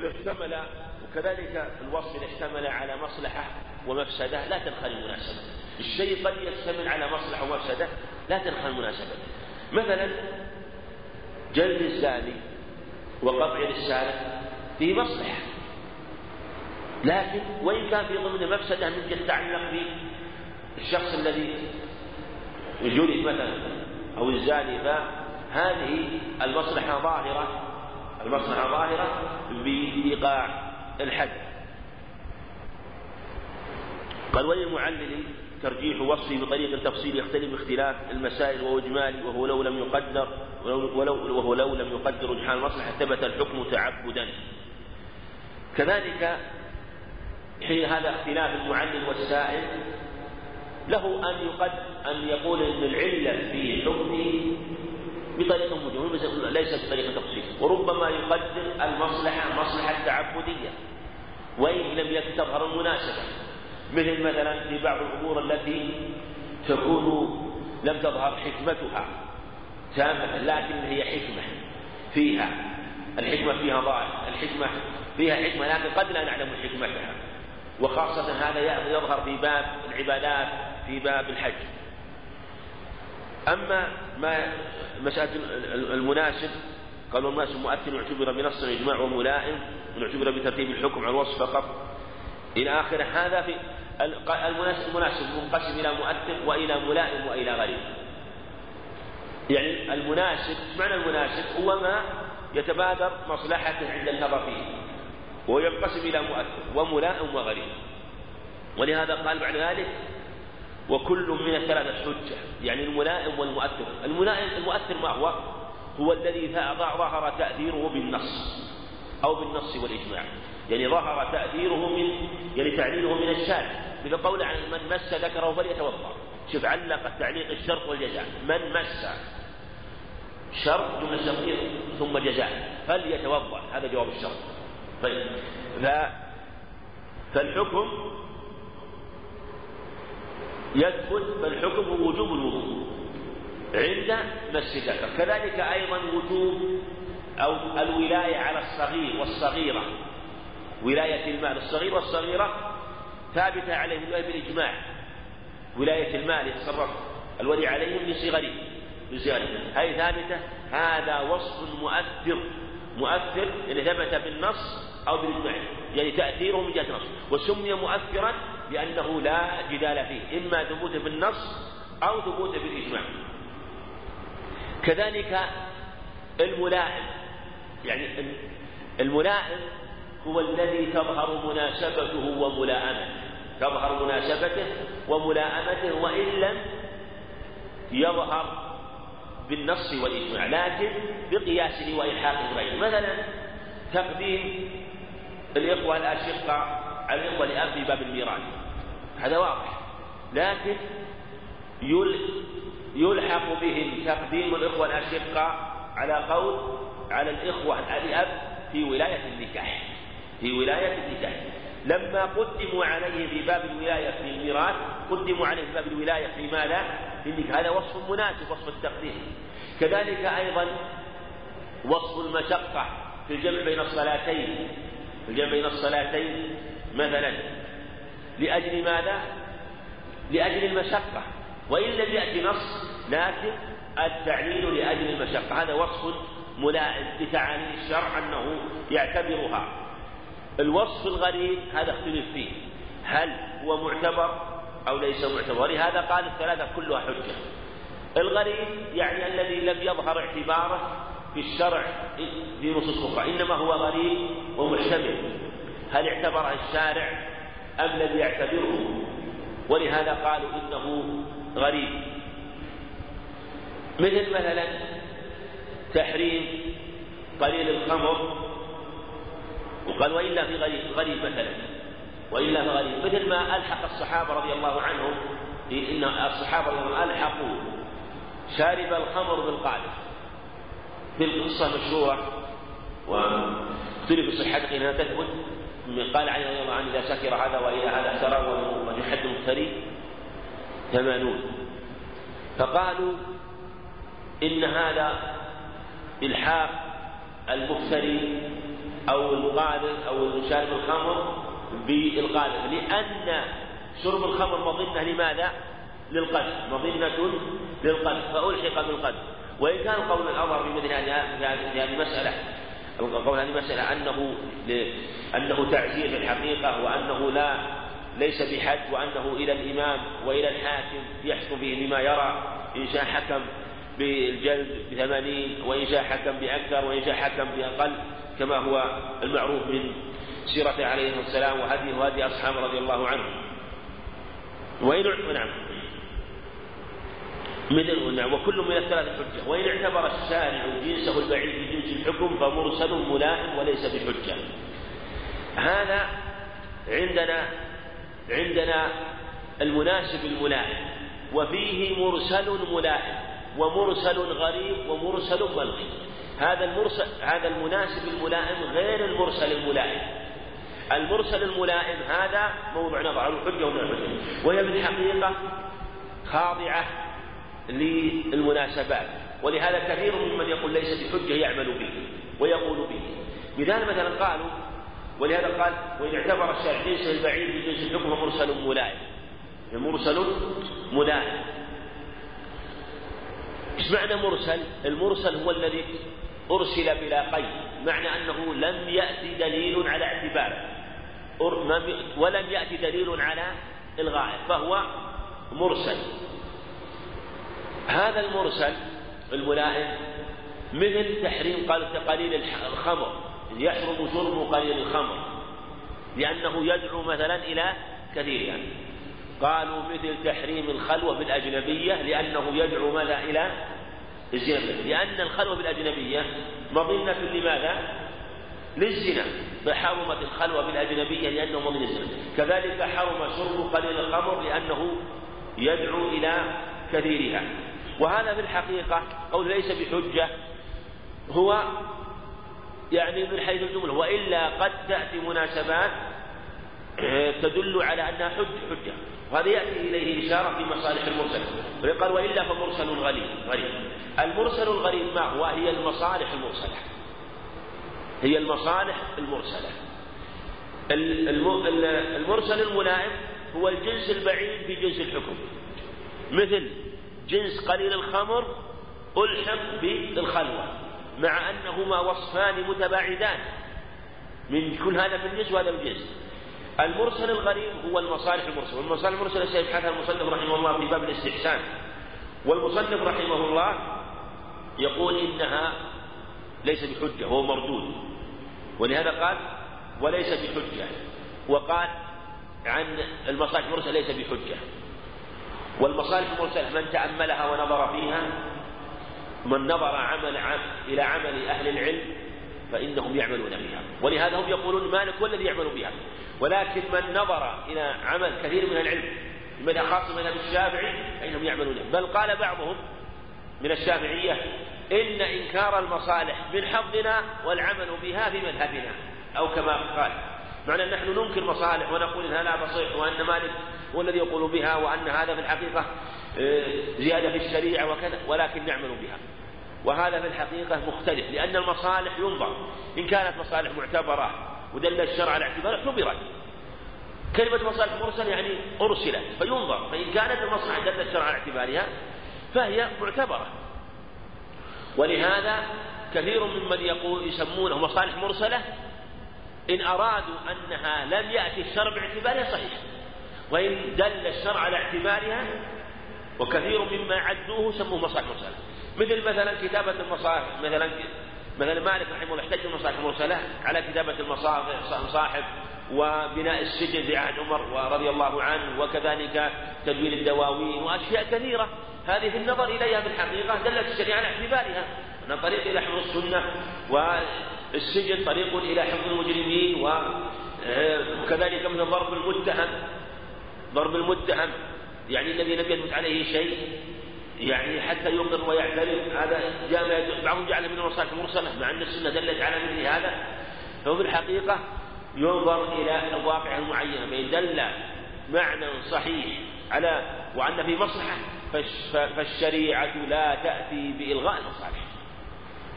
إذا اشتمل وكذلك الوصف إذا اشتمل على مصلحة ومفسدة لا تنخل المناسبة. الشيء قد يشتمل على مصلحة ومفسدة لا تنخل المناسبة. مثلا جلد الزاني وقطع السارق فيه مصلحة. لكن وإن كان في ضمن مفسدة من تتعلق بالشخص الذي جلد مثلا أو الزاني فهذه المصلحة ظاهرة. المصلحة ظاهرة بإيقاع الحد. قال وللمعلل ترجيح وصفه بطريق التفصيل يختلف باختلاف المسائل وهو إجمالي وهو لو لم يقدر ولو وهو لو لم يقدر رجحان المصلحة ثبت الحكم تعبدا. كذلك حين هذا اختلاف المعلل والسائل له أن يقد أن يقول أن العلة في حكمه بطريقة مجملة ليس بطريقة تفصيل. وربما يقدر المصلحة مصلحة تعبدية وإن لم يكن تظهر المناسبة مثل مثلا في بعض الأمور التي تكون لم تظهر حكمتها تامة لكن هي حكمة فيها. الحكمة فيها ظاهر الحكمة فيها حكمة لكن قد لا نعلم حكمتها. وخاصة هذا يظهر في باب العبادات في باب الحج. أما ما مسألة المناسب قالوا المناسب مؤثر اعتبر بنص إجماع وملائم واعتبر بترتيب الحكم على الوصف فقط. إلى آخره هذا في المناسب المناسب منقسم إلى مؤثر وإلى ملائم وإلى غريب. يعني المناسب معنى المناسب هو ما يتبادر مصلحته عند النظر فيه وينقسم إلى مؤثر وملائم وغريب. ولهذا قال بعد ذلك وكل من الثلاثة حجة يعني الملائم والمؤثر. الملائم المؤثر ما هو؟ هو الذي ظهر تأثيره بالنص أو بالنص والإجماع. يعني ظهر تأثيره من يعني تعليله من الشارع. مثل قول عن من مس ذكره فليتوضأ. شوف علق التعليق الشرط والجزاء. من مس شرط جملة شرطية ثم جزاء. فليتوضأ. هذا جواب الشرط. طيب. ف فالحكم يثبت فالحكم هو وجوب الوضوء عند مس الذكر كذلك أيضا وجوب أو الولاية على الصغير والصغيرة. ولاية المال. الصغير والصغيرة ثابتة عليهم بالإجماع. ولاية المال يتصرف. الولي عليهم لصغره لصغره هذه ثابتة. هذا وصف مؤثر. مؤثر يعني ثبت بالنص أو بالإجماع يعني تأثيره من جهة النص. وسمي مؤثرا لأنه لا جدال فيه إما ثبوته بالنص أو ثبوته بالإجماع. كذلك الملائم يعني الملائم هو الذي تظهر مناسبته وملاءمته تظهر مناسبته وملاءمته وإن لم يظهر بالنص والإجماع لكن بقياسه وإلحاقه غيره مثلا تقديم الإخوة الأشقة على الإخوة الأب في باب الميراث. هذا واضح. لكن يلحق بهم تقديم الإخوة الأشقة على قول على الإخوة الأب في ولاية النكاح. في ولاية النكاح. لما قدموا عليه في باب الولاية في الميراث قدموا عليه في باب الولاية في ماذا؟ في هذا وصف مناسب وصف التقديم كذلك أيضا وصف المشقة في الجمع بين الصلاتين. في الجمع بين الصلاتين مثلا. لأجل ماذا؟ لأجل المشقة. وإن لم يأتي نص لكن التعليل لأجل المشقة. هذا وصف ملائم لتعاليم الشرع أنه يعتبرها. الوصف الغريب هذا اختلف فيه. هل هو معتبر أو ليس معتبر؟ ولهذا قال الثلاثة كلها حجة. الغريب يعني الذي لم يظهر اعتباره في الشرع في نصوص أخرى إنما هو غريب ومحتمل. هل اعتبره الشارع أم لم يعتبره؟ ولهذا قالوا إنه غريب. مثل مثلا تحريم قليل الخمر وقال وإلا في غريب غريب مثلا. وإلا في غريب. مثل ما ألحق الصحابة رضي الله عنهم إن الصحابة رضي الله عنهم ألحقوا شارب الخمر بالقادر. في القصة مشهورة واختلف صحتها إنها تثبت. قال علي رضي الله عنه إذا سكر هذا وإلى هذا احترى ويحد المفتري ثمانون. فقالوا إن هذا إلحاق المفتري أو القاذف أو شارب الخمر بالقاذف لأن شرب الخمر مظنة لماذا؟ للقذف مظنة للقذف فألحق بالقذف وإن كان قول الأظهر في مثل هذه المسألة القول هذه المسألة أنه أنه تعزير في الحقيقة وأنه لا ليس بحد وأنه إلى الإمام وإلى الحاكم يحكم به بما يرى. إن شاء حكم بالجلد بثمانين وإن شاء حكم بأكثر وإن شاء حكم بأقل كما هو المعروف من سيرته عليه السلام وهديه وهدي أصحابه رضي الله عنهم. وإن نعم. من نعم. وكل من الثلاث حجة. وإن اعتبر الشارع جنسه البعيد بجنس الحكم فمرسل ملائم وليس بحجة. هذا عندنا عندنا المناسب الملائم. وفيه مرسل ملائم. ومرسل غريب ومرسل ملغي هذا المرسل هذا المناسب الملائم غير المرسل الملائم. المرسل الملائم هذا موضع نظر الحجة ومن الحجة. وهي في الحقيقة خاضعة للمناسبات. ولهذا كثير ممن يقول ليس بحجة يعمل به ويقول به. مثال مثلا قالوا ولهذا قال وإن اعتبر الشارع جنس البعيد بجنس الحكم مرسل ملائم. مرسل ملائم. إيش معنى مرسل؟ المرسل هو الذي أرسل بلا قيد معنى أنه لم يأتي دليل على اعتباره. ولم يأتي دليل على إلغائه فهو مرسل. هذا المرسل الملائم مثل تحريم قليل الخمر يحرم شرب قليل الخمر لأنه يدعو مثلا إلى كثيرها قالوا مثل تحريم الخلوة بالأجنبية لأنه يدعو ماذا إلى الزنا. لأن الخلوة بالأجنبية مظنة لماذا؟ للزنا. فحرمت الخلوة بالأجنبية لأنه مظنة الزنا كذلك حرم شرب قليل الخمر لأنه يدعو إلى كثيرها. وهذا في الحقيقة قول ليس بحجة هو يعني من حيث الجملة. وإلا قد تأتي مناسبات تدل على أنها حجة حجة. وهذا يأتي إليه إشارة في مصالح المرسل. ويقال وإلا فمرسل غريب غريب. المرسل الغريب ما هو؟ هي المصالح المرسلة. هي المصالح المرسلة. المرسل الملائم هو الجنس البعيد في جنس الحكم. مثل جنس قليل الخمر ألحق بالخلوة مع أنهما وصفان متباعدان. من كل هذا من جنس وهذا من جنس المرسل الغريب هو المصالح المرسلة والمصالح المرسلة سيبحثها المصنف رحمه الله في باب الاستحسان. والمصنف رحمه الله يقول إنها ليس بحجة هو مردود. ولهذا قال وليس بحجة وقال عن المصالح المرسلة ليس بحجة. والمصالح المرسلة من تأملها ونظر فيها من نظر عمل عم إلى عمل أهل العلم فإنهم يعملون بها. ولهذا هم يقولون مالك هو الذي يعمل بها. ولكن من نظر إلى عمل كثير من العلم لماذا خاصة مذهب الشافعي فإنهم يعملون بل قال بعضهم من الشافعية إن إنكار المصالح من حظنا والعمل بها في مذهبنا أو كما قال. معنى نحن ننكر مصالح ونقول إنها لا تصح وأن مالك هو الذي يقول بها وأن هذا في الحقيقة آه، زيادة في الشريعة وكذا ولكن نعمل بها. وهذا في الحقيقة مختلف لأن المصالح ينظر. إن كانت مصالح معتبرة ودل الشرع على اعتبارها اعتبرت. كلمة مصالح مرسلة يعني أرسلت فينظر. فإن كانت المصلحة دل الشرع على اعتبارها فهي معتبرة. ولهذا كثير ممن يقول يسمونه مصالح مرسلة إن أرادوا أنها لم يأتي الشرع باعتبارها صحيح. وإن دل الشرع على اعتبارها وكثير مما عدوه سموه مصالح مرسلة. مثل مثلا كتابة المصاحف مثلا مثلا مالك رحمه الله احتج المصالح المرسلة على كتابة المصاحف وبناء السجن في عهد عمر رضي الله عنه وكذلك تدوين الدواوين وأشياء كثيرة. هذه النظر إليها بالحقيقة دلت الشريعة على اعتبارها. أن طريق إلى حفظ السنة والسجن طريق إلى حفظ المجرمين وكذلك من ضرب المتهم. ضرب المتهم يعني الذي لم يثبت عليه شيء. يعني حتى يقر ويعترف. هذا جاء بعضهم جعل من المصالح المرسلة مع أن السنة دلت على مثل هذا. فهو في الحقيقة ينظر إلى الواقع المعين فإن دل معنى صحيح على وأن في مصلحة فالشريعة لا تأتي بإلغاء المصالح.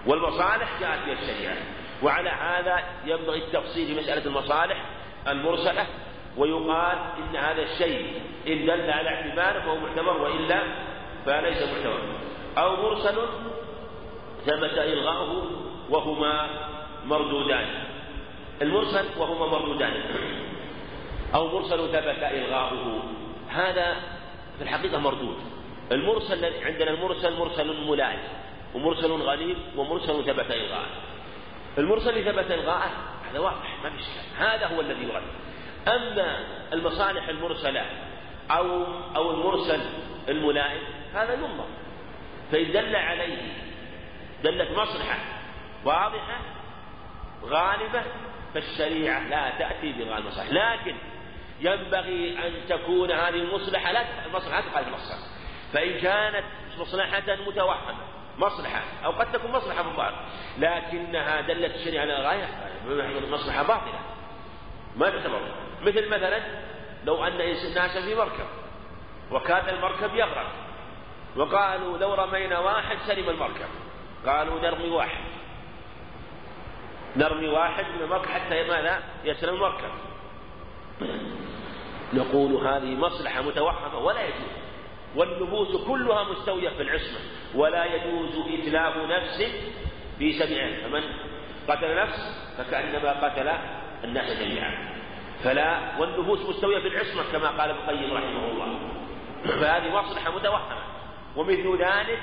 والمصالح جاءت بها الشريعة. وعلى هذا ينبغي التفصيل في مسألة المصالح المرسلة ويقال إن هذا الشيء إن دل على اعتباره فهو معتبر وإلا فليس معتبر أو مرسل ثبت إلغاؤه وهما مردودان. المرسل وهما مردودان. أو مرسل ثبت إلغاؤه هذا في الحقيقة مردود. المرسل عندنا المرسل مرسل ملائم ومرسل غريب ومرسل ثبت إلغاءه المرسل ثبت إلغاءه هذا واضح ما في هذا هو الذي يرد أما المصالح المرسلة أو أو المرسل الملائم هذا ينظر. فإن دل عليه دلت مصلحة واضحة غالبة فالشريعة لا تأتي بغير المصلحة. لكن ينبغي أن تكون هذه المصلحة لا المصلحة تخالف المصلحة. فإن كانت مصلحة متوهمة مصلحة أو قد تكون مصلحة مضارة لكنها دلت الشريعة على غاية مصلحة باطلة ما تعتبر. مثل مثلا لو أن ناسا في مركب وكان المركب يغرق. وقالوا لو رمينا واحد سلم المركب. قالوا نرمي واحد. نرمي واحد من المركب حتى ماذا يسلم المركب. نقول هذه مصلحة متوهمة ولا يجوز. والنفوس كلها مستوية في العصمة. ولا يجوز إتلاف نفس في سبيل. فمن قتل نفس فكأنما قتل الناس جميعا. فلا والنفوس مستوية في العصمة كما قال ابن القيم رحمه الله. فهذه مصلحة متوهمة. ومثل ذلك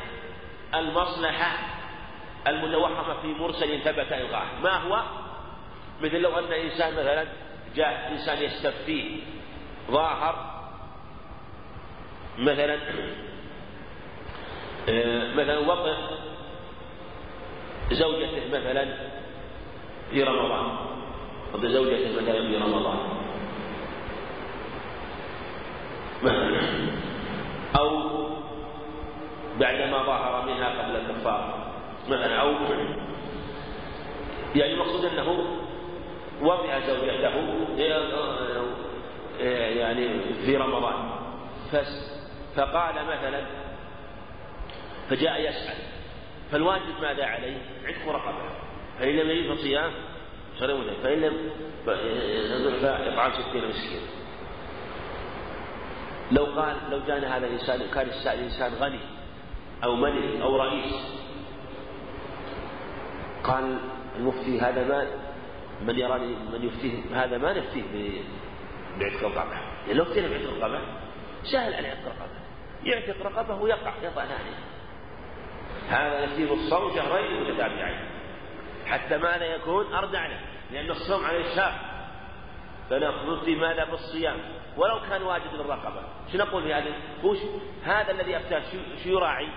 المصلحة المتوهمة في مرسل ثبت إلغاه ما هو؟ مثل لو أن إنسان مثلا جاء إنسان يستفتيه ظاهر مثلا آه، مثلا وقف زوجته مثلا في رمضان. وقف زوجته مثلا في رمضان. مثلا أو بعدما ظهر منها قبل الكفارة مثلا أو يعني المقصود أنه وضع زوجته يعني في رمضان. فقال مثلا فجاء يسأل فالواجب ماذا عليه؟ عتق رقبة. فإن لم يجد فصيام شهرين فإن لم فإطعام ستين مسكين لو قال لو جاءنا هذا الإنسان كان السائل إنسان غني أو ملك أو رئيس قال المفتي هذا ما من يراني من يفتيه هذا ما نفتيه بعتق الرقبة يعني لو افتينا بعتق الرقبة سهل أن يعتق رقبة. يعتق رقبة ويقع يطأ ثانية هذا نفتيه الصوم شهرين متتابعين. حتى ماذا يكون؟ أردع له. لأن الصوم على الشاق فنفتي ماذا بالصيام. ولو كان واجب للرقبة. شو نقول في هذا؟ وش؟ هذا الذي أفتاه شو يراعي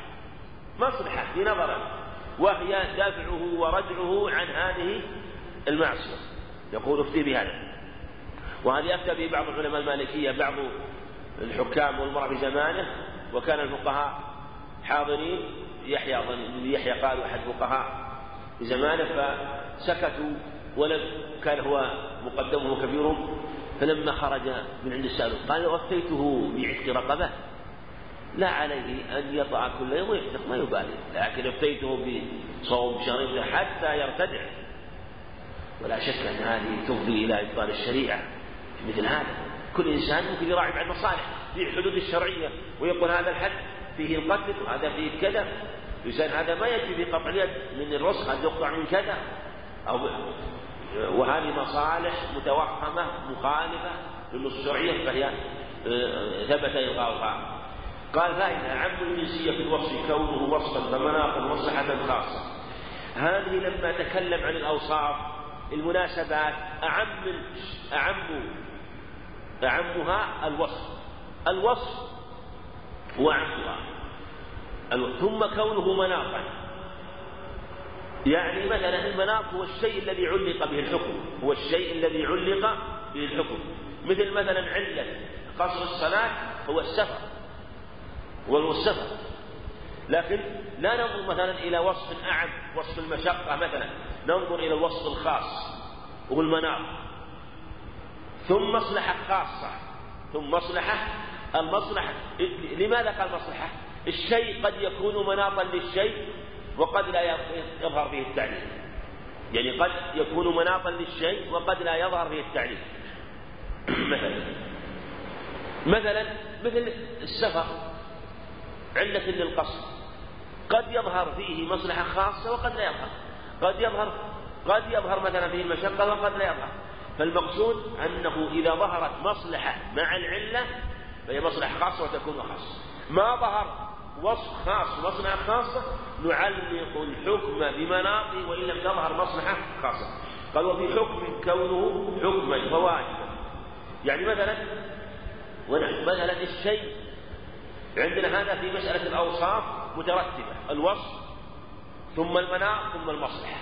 مصلحة في نظره. وهي دفعه وردعه عن هذه المعصية. يقول افتي بهذا. وهذه أفتى به بعض العلماء المالكية بعض الحكام والمرأة في زمانه. وكان الفقهاء حاضرين. يحيى يحيى قال أحد الفقهاء في زمانه فسكتوا ولم كان هو مقدمه كبيرهم فلما خرج من عند السائل قال وفيته بعتق رقبة. لا عليه أن يطع كل يوم ويعتق ما يبالي لكن افتيته بصوم شهرين حتى يرتدع. ولا شك أن هذه تفضي إلى إبطال الشريعة في مثل هذا. كل إنسان ممكن يراعي بعض المصالح في الحدود الشرعية ويقول هذا الحد فيه القتل وهذا فيه كذا. الإنسان هذا ما يكفي بقطع اليد من الرسخ أن يقطع من كذا أو وهذه مصالح متوهمة مخالفة للنصوص الشرعية فهي آه، ثبت إلغاؤها قال فائدة عم الجنسية في الوصف كونه وصفا فمناطا مصلحة خاصة. هذه لما تكلم عن الأوصاف المناسبات أعم أعم أعمها الوصف. الوصف هو أعمها ثم كونه مناطا يعني مثلا المناط هو الشيء الذي علق به الحكم هو الشيء الذي علق به الحكم. مثل مثلا علة قصر الصلاة هو السفر هو السفر لكن لا ننظر مثلا إلى وصف أعم وصف المشقة مثلا ننظر إلى الوصف الخاص وهو المناط ثم مصلحة خاصة ثم مصلحة المصلحة لماذا قال مصلحة؟ الشيء قد يكون مناطا للشيء وقد لا يظهر فيه التعليل يعني قد يكون مناطا للشيء وقد لا يظهر فيه التعليل مثلا. مثلا مثل السفر. علة للقصر. قد يظهر فيه مصلحة خاصة وقد لا يظهر. قد يظهر قد يظهر مثلا فيه المشقة وقد لا يظهر. فالمقصود أنه إذا ظهرت مصلحة مع العلة فهي مصلحة خاصة وتكون خاصة. ما ظهر وصف خاص ومصلحة خاصة نعلق الحكم بمناطه وإن لم تظهر مصلحة خاصة. قال وفي حكم كونه حكما فواجبا يعني مثلا مثلا الشيء عندنا هذا في مسألة الأوصاف مترتبة الوصف ثم المناط ثم المصلحة.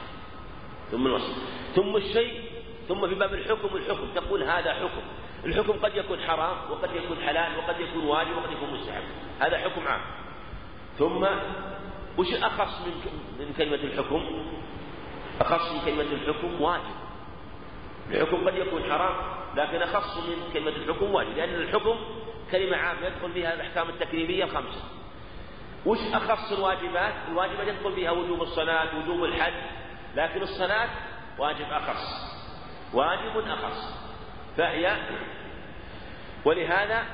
ثم المصلحة. ثم الشيء ثم في باب الحكم الحكم تقول هذا حكم. الحكم قد يكون حرام وقد يكون حلال وقد يكون واجب وقد يكون مستحب. هذا حكم عام. ثم وش أخص من من كلمة الحكم؟ أخص من كلمة الحكم واجب الحكم قد يكون حرام لكن أخص من كلمة الحكم واجب لأن الحكم كلمة عامة يدخل فيها الأحكام التكليفية الخمسة وش أخص الواجبات؟ الواجبات يدخل فيها وجوب الصلاة وجوب الحج لكن الصلاة واجب أخص واجب أخص فهي ولهذا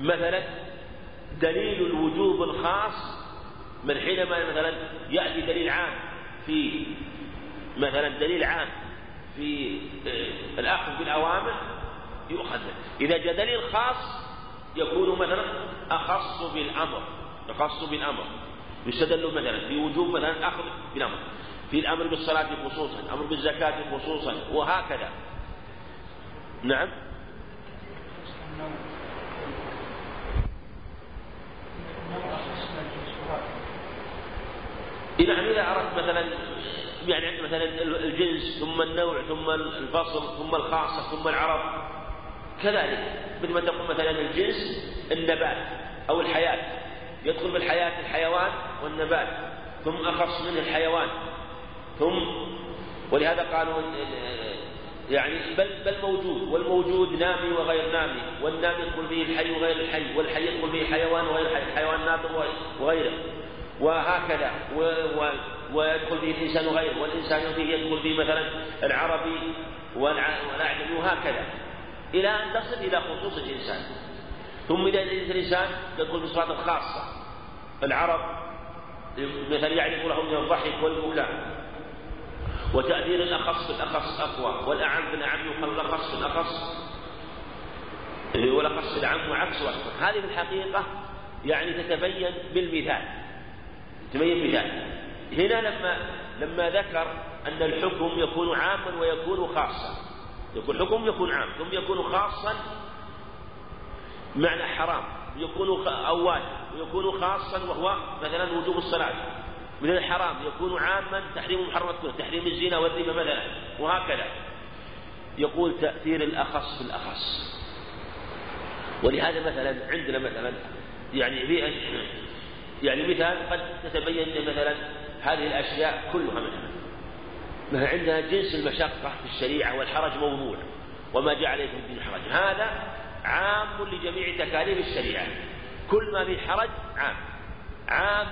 مثلا دليل الوجوب الخاص من حينما مثلا يأتي دليل عام في مثلا دليل عام في آه، الأخذ بالأوامر يؤخذ. إذا جاء دليل خاص يكون مثلا أخص بالأمر أخص بالأمر. يستدل مثلا في وجوب مثلا الأخذ بالأمر. في الأمر بالصلاة خصوصا الأمر بالزكاة خصوصا وهكذا. نعم. نعم إذا أردت مثلا يعني مثلا الجنس ثم النوع ثم الفصل ثم الخاصة ثم العرب. كذلك مثل ما تقول مثلا الجنس النبات أو الحياة. يدخل بالحياة الحيوان والنبات ثم أخص منه الحيوان. ثم ولهذا قالوا يعني بل بل موجود والموجود نامي وغير نامي والنامي يدخل به الحي وغير الحي والحي يدخل به حيوان وغير حي الحيوان ناطق وغيره. وهكذا. و و ويدخل به الإنسان وغيره والإنسان فيه يدخل به مثلا العربي والأعجمي وهكذا. إلى أن تصل إلى خصوص الإنسان. ثم إذا الإنسان يدخل بالصفات الخاصة. العرب مثلا يعرف له من الضحك والبكاء وتأثير الأخص بالأخص أقوى والأعم بالأعم يقال الأخص بالأخص والأخص بالأعم وعكسه هذه في الحقيقة يعني تتبين بالمثال. تبين مثال هنا لما لما ذكر أن الحكم يكون عاما ويكون خاصا. يكون حكم يكون عام ثم يكون خاصا معنى حرام يكون أو واجب ويكون خاصا وهو مثلا وجوب الصلاة. من الحرام يكون عاما تحريم محرمات تحريم الزنا والربا مثلا وهكذا. يقول تأثير الأخص في الأخص. ولهذا مثلا عندنا مثلا يعني في يعني مثال قد تتبين مثلا هذه الأشياء كلها مثلا مثلا عندنا جنس المشقة في الشريعة والحرج موضوع وما جعل في الدين حرج. هذا عام لجميع تكاليف الشريعة. كل ما فيه حرج عام. عام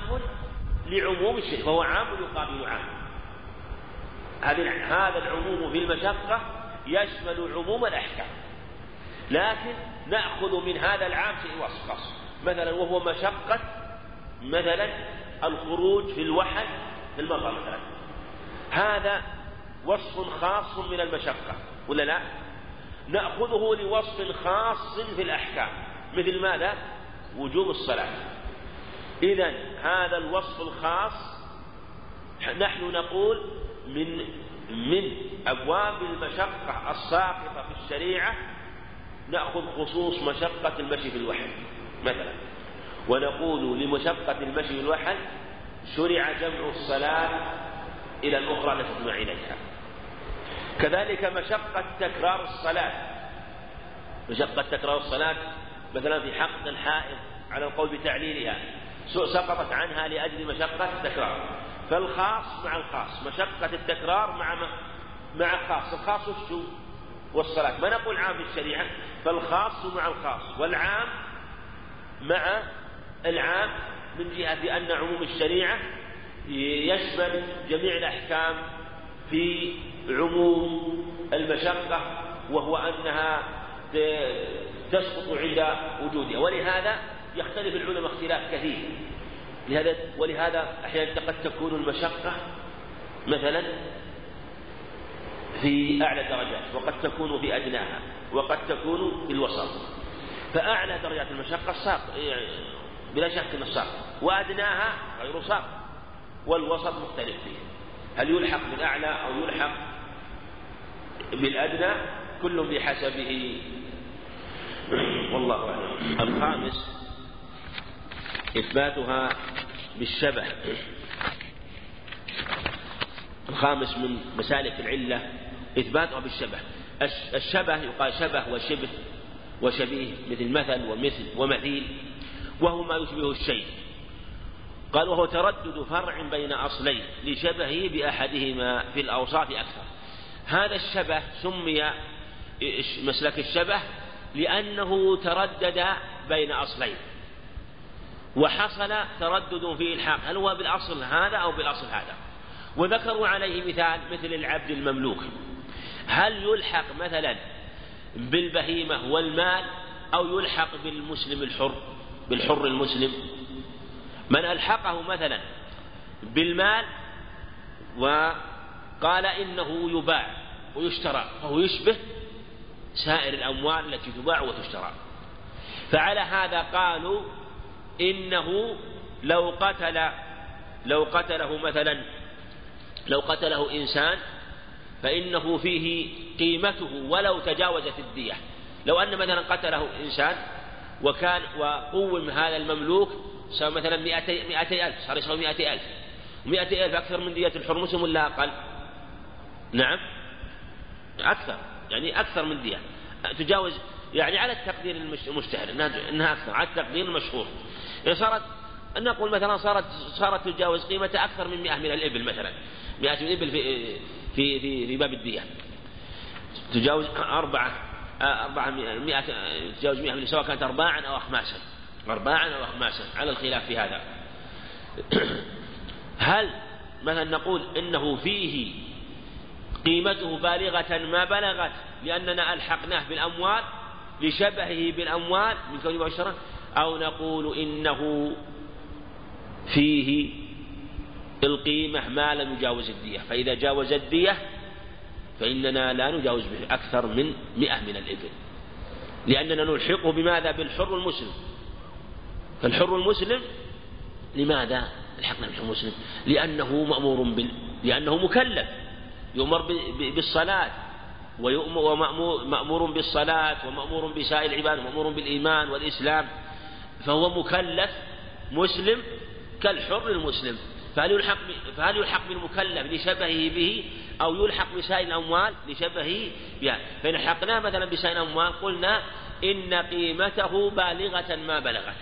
لعموم الشيء فهو عام يقابل عام. هذا العموم في المشقة يشمل عموم الأحكام. لكن نأخذ من هذا العام شيء وصف مثلا وهو مشقة مثلا الخروج في الوحل في المطر مثلا هذا وصف خاص من المشقة ولا لا؟ نأخذه لوصف خاص في الأحكام مثل ماذا؟ وجوب الصلاة إذا هذا الوصف الخاص نحن نقول من من أبواب المشقة الساقطة في الشريعة نأخذ خصوص مشقة المشي في الوحل مثلا ونقول لمشقة المشي في الوحل شرع جمع الصلاة إلى الأخرى التي تجمع إليها. كذلك مشقة تكرار الصلاة. مشقة تكرار الصلاة مثلا في حق الحائض على القول بتعليلها سقطت عنها لأجل مشقة التكرار. فالخاص مع الخاص مشقة التكرار مع مع خاص الخاص وشو والصلاة. ما نقول عام في الشريعة فالخاص مع الخاص والعام مع العام من جهة أن عموم الشريعة يشمل جميع الأحكام في عموم المشقة وهو أنها تسقط عند وجودها. ولهذا يختلف العلماء اختلاف كثير. لهذا ولهذا أحيانا قد تكون المشقة مثلا في أعلى الدرجات وقد تكون في أدناها وقد تكون في الوسط. فأعلى درجات المشقة يعني بلا شك أن الساق وأدناها غير ساق والوسط مختلف فيه. هل يلحق بالأعلى أو يلحق بالأدنى؟ كل بحسبه. والله أعلم. الخامس إثباتها بالشبه. الخامس من مسالك العلة إثباتها بالشبه. الشبه يقال شبه وشبه وشبيه مثل مثل ومثل ومثيل. وهو ما يشبه الشيء. قال وهو تردد فرع بين أصلين لشبهه بأحدهما في الأوصاف أكثر. هذا الشبه سمي مسلك الشبه لأنه تردد بين أصلين. وحصل تردد في إلحاق. هل هو بالأصل هذا أو بالأصل هذا؟ وذكروا عليه مثال مثل العبد المملوك. هل يلحق مثلا بالبهيمة والمال أو يلحق بالمسلم الحر؟ بالحر المسلم من ألحقه مثلا بالمال وقال إنه يباع ويشترى فهو يشبه سائر الأموال التي تباع وتشترى فعلى هذا قالوا إنه لو قتل لو قتله مثلا لو قتله إنسان فإنه فيه قيمته ولو تجاوزت الدية لو أن مثلا قتله إنسان وكان وقوم هذا المملوك سوى مثلا مئتي, مئتي ألف صار يسوي مئتي ألف. مئتي ألف أكثر من دية الحر مسلم ولا أقل. نعم؟ أكثر يعني أكثر من دية. تجاوز يعني على التقدير المشتهر إنها, إنها أكثر على التقدير المشهور. يعني صارت نقول مثلا صارت صارت تجاوز قيمتها أكثر من 100 من الإبل مثلا. 100 من الإبل في في في, في باب الدية. تجاوز أربعة أربعة مئة تجاوز مئة سواء كانت أرباعا أو أخماسا. أرباعا أو أخماسا على الخلاف في هذا. هل مثلا نقول إنه فيه قيمته بالغة؟ ما بلغت لأننا ألحقناه بالأموال لشبهه بالأموال من كونه مباشرة أو نقول إنه فيه القيمة ما لم يجاوز الدية. فإذا جاوز الدية فإننا لا نجاوز به أكثر من مئة من الإبل. لأننا نلحقه بماذا؟ بالحر المسلم. فالحر المسلم لماذا الحقنا بالحر المسلم؟ لأنه مأمور بال... لأنه مكلف. يؤمر بالصلاة ومأمور بالصلاة ومأمور بسائر العباد ومأمور بالإيمان والإسلام. فهو مكلف مسلم كالحر المسلم. فهل يلحق فهل يلحق بالمكلف لشبهه به؟ أو يلحق بسائر الأموال لشبهه بها. فإن لحقناه مثلا بسائر الأموال قلنا إن قيمته بالغة ما بلغت.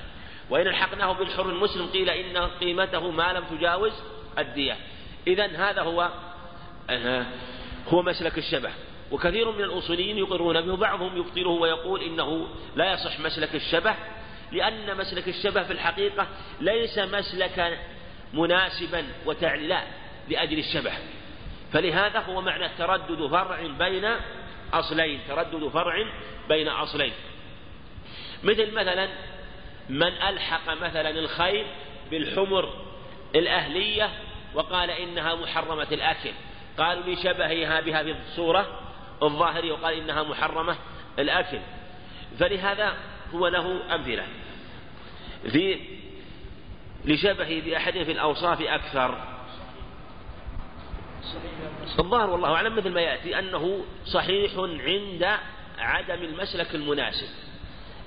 وإن الحقناه بالحر المسلم قيل إن قيمته ما لم تجاوز الدية. إذا هذا هو هو مسلك الشبه. وكثير من الأصوليين يقرون به وبعضهم يبطله ويقول إنه لا يصح مسلك الشبه لأن مسلك الشبه في الحقيقة ليس مسلكا مناسبا وتعليلا لأجل الشبه. فلهذا هو معنى تردد فرع بين أصلين تردد فرع بين أصلين. مثل مثلا من ألحق مثلا الخيل بالحمر الأهلية وقال إنها محرمة الأكل. قالوا لشبهها بها في الصورة الظاهرية وقال إنها محرمة الأكل. فلهذا هو له أمثلة. في لشبهه بأحد في الأوصاف أكثر. الظاهر والله أعلم مثل ما يأتي أنه صحيح عند عدم المسلك المناسب.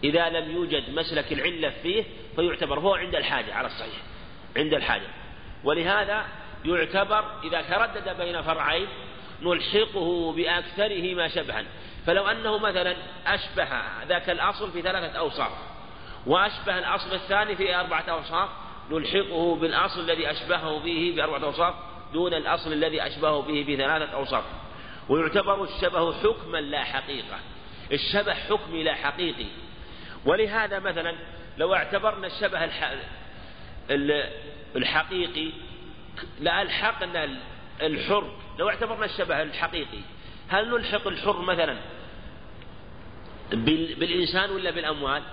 إذا لم يوجد مسلك العلة فيه فيعتبر هو عند الحاجة على الصحيح عند الحاجة. ولهذا يعتبر إذا تردد بين فرعين نلحقه بأكثرهما شبها. فلو أنه مثلا أشبه ذاك الأصل في ثلاثة أوصاف وأشبه الأصل الثاني في أربعة أوصاف نلحقه بالأصل الذي أشبهه به بأربعة أوصاف دون الأصل الذي أشبهه به بثلاثة أوصاف. ويعتبر الشبه حكما لا حقيقة. الشبه حكمي لا حقيقي. ولهذا مثلا لو اعتبرنا الشبه الحقيقي لألحقنا الحر. لو اعتبرنا الشبه الحقيقي هل نلحق الحر مثلا بالإنسان ولا بالأموال؟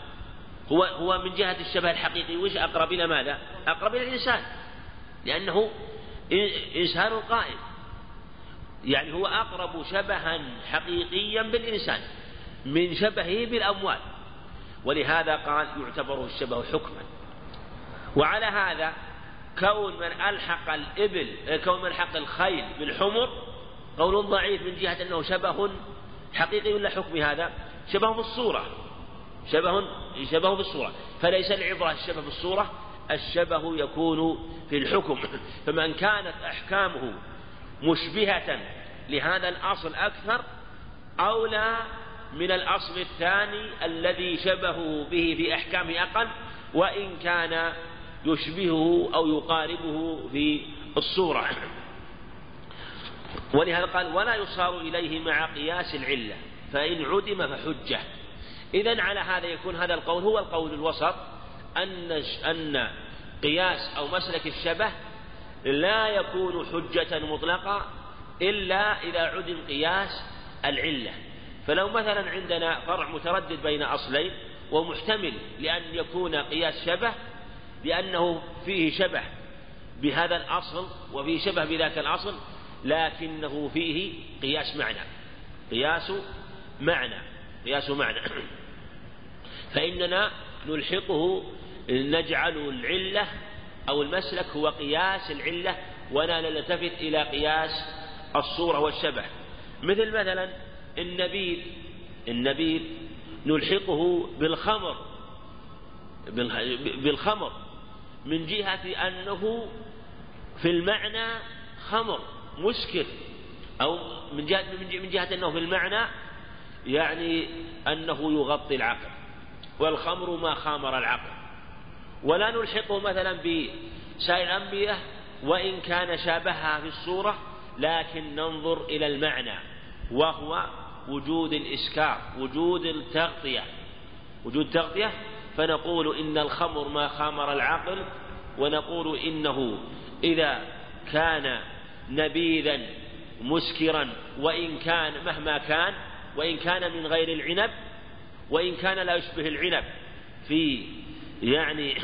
هو هو من جهة الشبه الحقيقي. وش أقرب إلى ماذا؟ أقرب إلى الإنسان. لأنه إنسان قائم. يعني هو أقرب شبها حقيقيا بالإنسان من شبهه بالأموال. ولهذا قال يعتبر الشبه حكما. وعلى هذا كون من ألحق الإبل كون من ألحق الخيل بالحمر قول ضعيف من جهة أنه شبه حقيقي ولا حكم هذا؟ شبه بالصورة. شبه شبه بالصورة. فليس العبرة الشبه بالصورة الشبه يكون في الحكم. فمن كانت أحكامه مشبهة لهذا الأصل أكثر أولى من الأصل الثاني الذي شبهه به في أحكامه أقل وإن كان يشبهه أو يقاربه في الصورة. ولهذا قال ولا يصار إليه مع قياس العلة فإن عدم فحجة. إذا على هذا يكون هذا القول هو القول الوسط. أن أن قياس أو مسلك الشبه لا يكون حجة مطلقة إلا إذا عدم قياس العلة. فلو مثلا عندنا فرع متردد بين أصلين ومحتمل لأن يكون قياس شبه لأنه فيه شبه بهذا الأصل وفيه شبه بذاك الأصل لكنه فيه قياس معنى. قياس معنى قياس معنى. فإننا نلحقه نجعل العلة أو المسلك هو قياس العلة ولا نلتفت إلى قياس الصورة والشبه. مثل مثلا النبيذ النبيذ نلحقه بالخمر بالخمر من جهة أنه في المعنى خمر مسكر أو من جهة من جهة أنه في المعنى يعني أنه يغطي العقل. والخمر ما خامر العقل. ولا نلحقه مثلا بسائر الأنبياء وإن كان شابهها في الصورة لكن ننظر إلى المعنى وهو وجود الإسكار وجود التغطية. وجود التغطية فنقول إن الخمر ما خامر العقل ونقول إنه إذا كان نبيذا مسكرا وإن كان مهما كان وإن كان من غير العنب وإن كان لا يشبه العنب. في يعني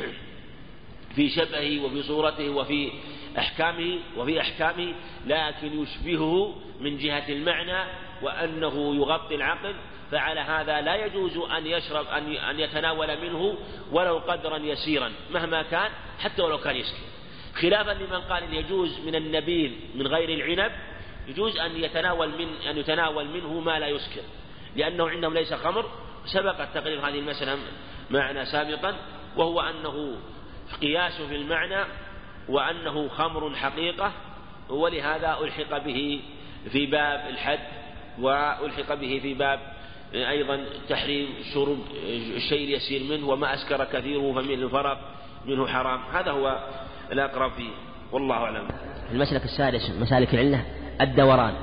في شبهه وفي صورته وفي أحكامه وفي أحكامه لكن يشبهه من جهة المعنى وأنه يغطي العقل فعلى هذا لا يجوز أن يشرب أن أن يتناول منه ولو قدرا يسيرا مهما كان حتى ولو كان يسكر خلافا لمن قال يجوز من النبيذ من غير العنب يجوز أن يتناول من أن يتناول منه ما لا يسكر لأنه عندهم ليس خمر سبق تقرير هذه المسألة معنا سابقا. وهو أنه قياس في المعنى وأنه خمر حقيقة ولهذا ألحق به في باب الحد وألحق به في باب أيضا تحريم شرب الشيء اليسير منه وما أسكر كثيره فمن الفرق منه حرام. هذا هو الأقرب فيه. والله أعلم. المسلك السادس مسالك العلة الدوران.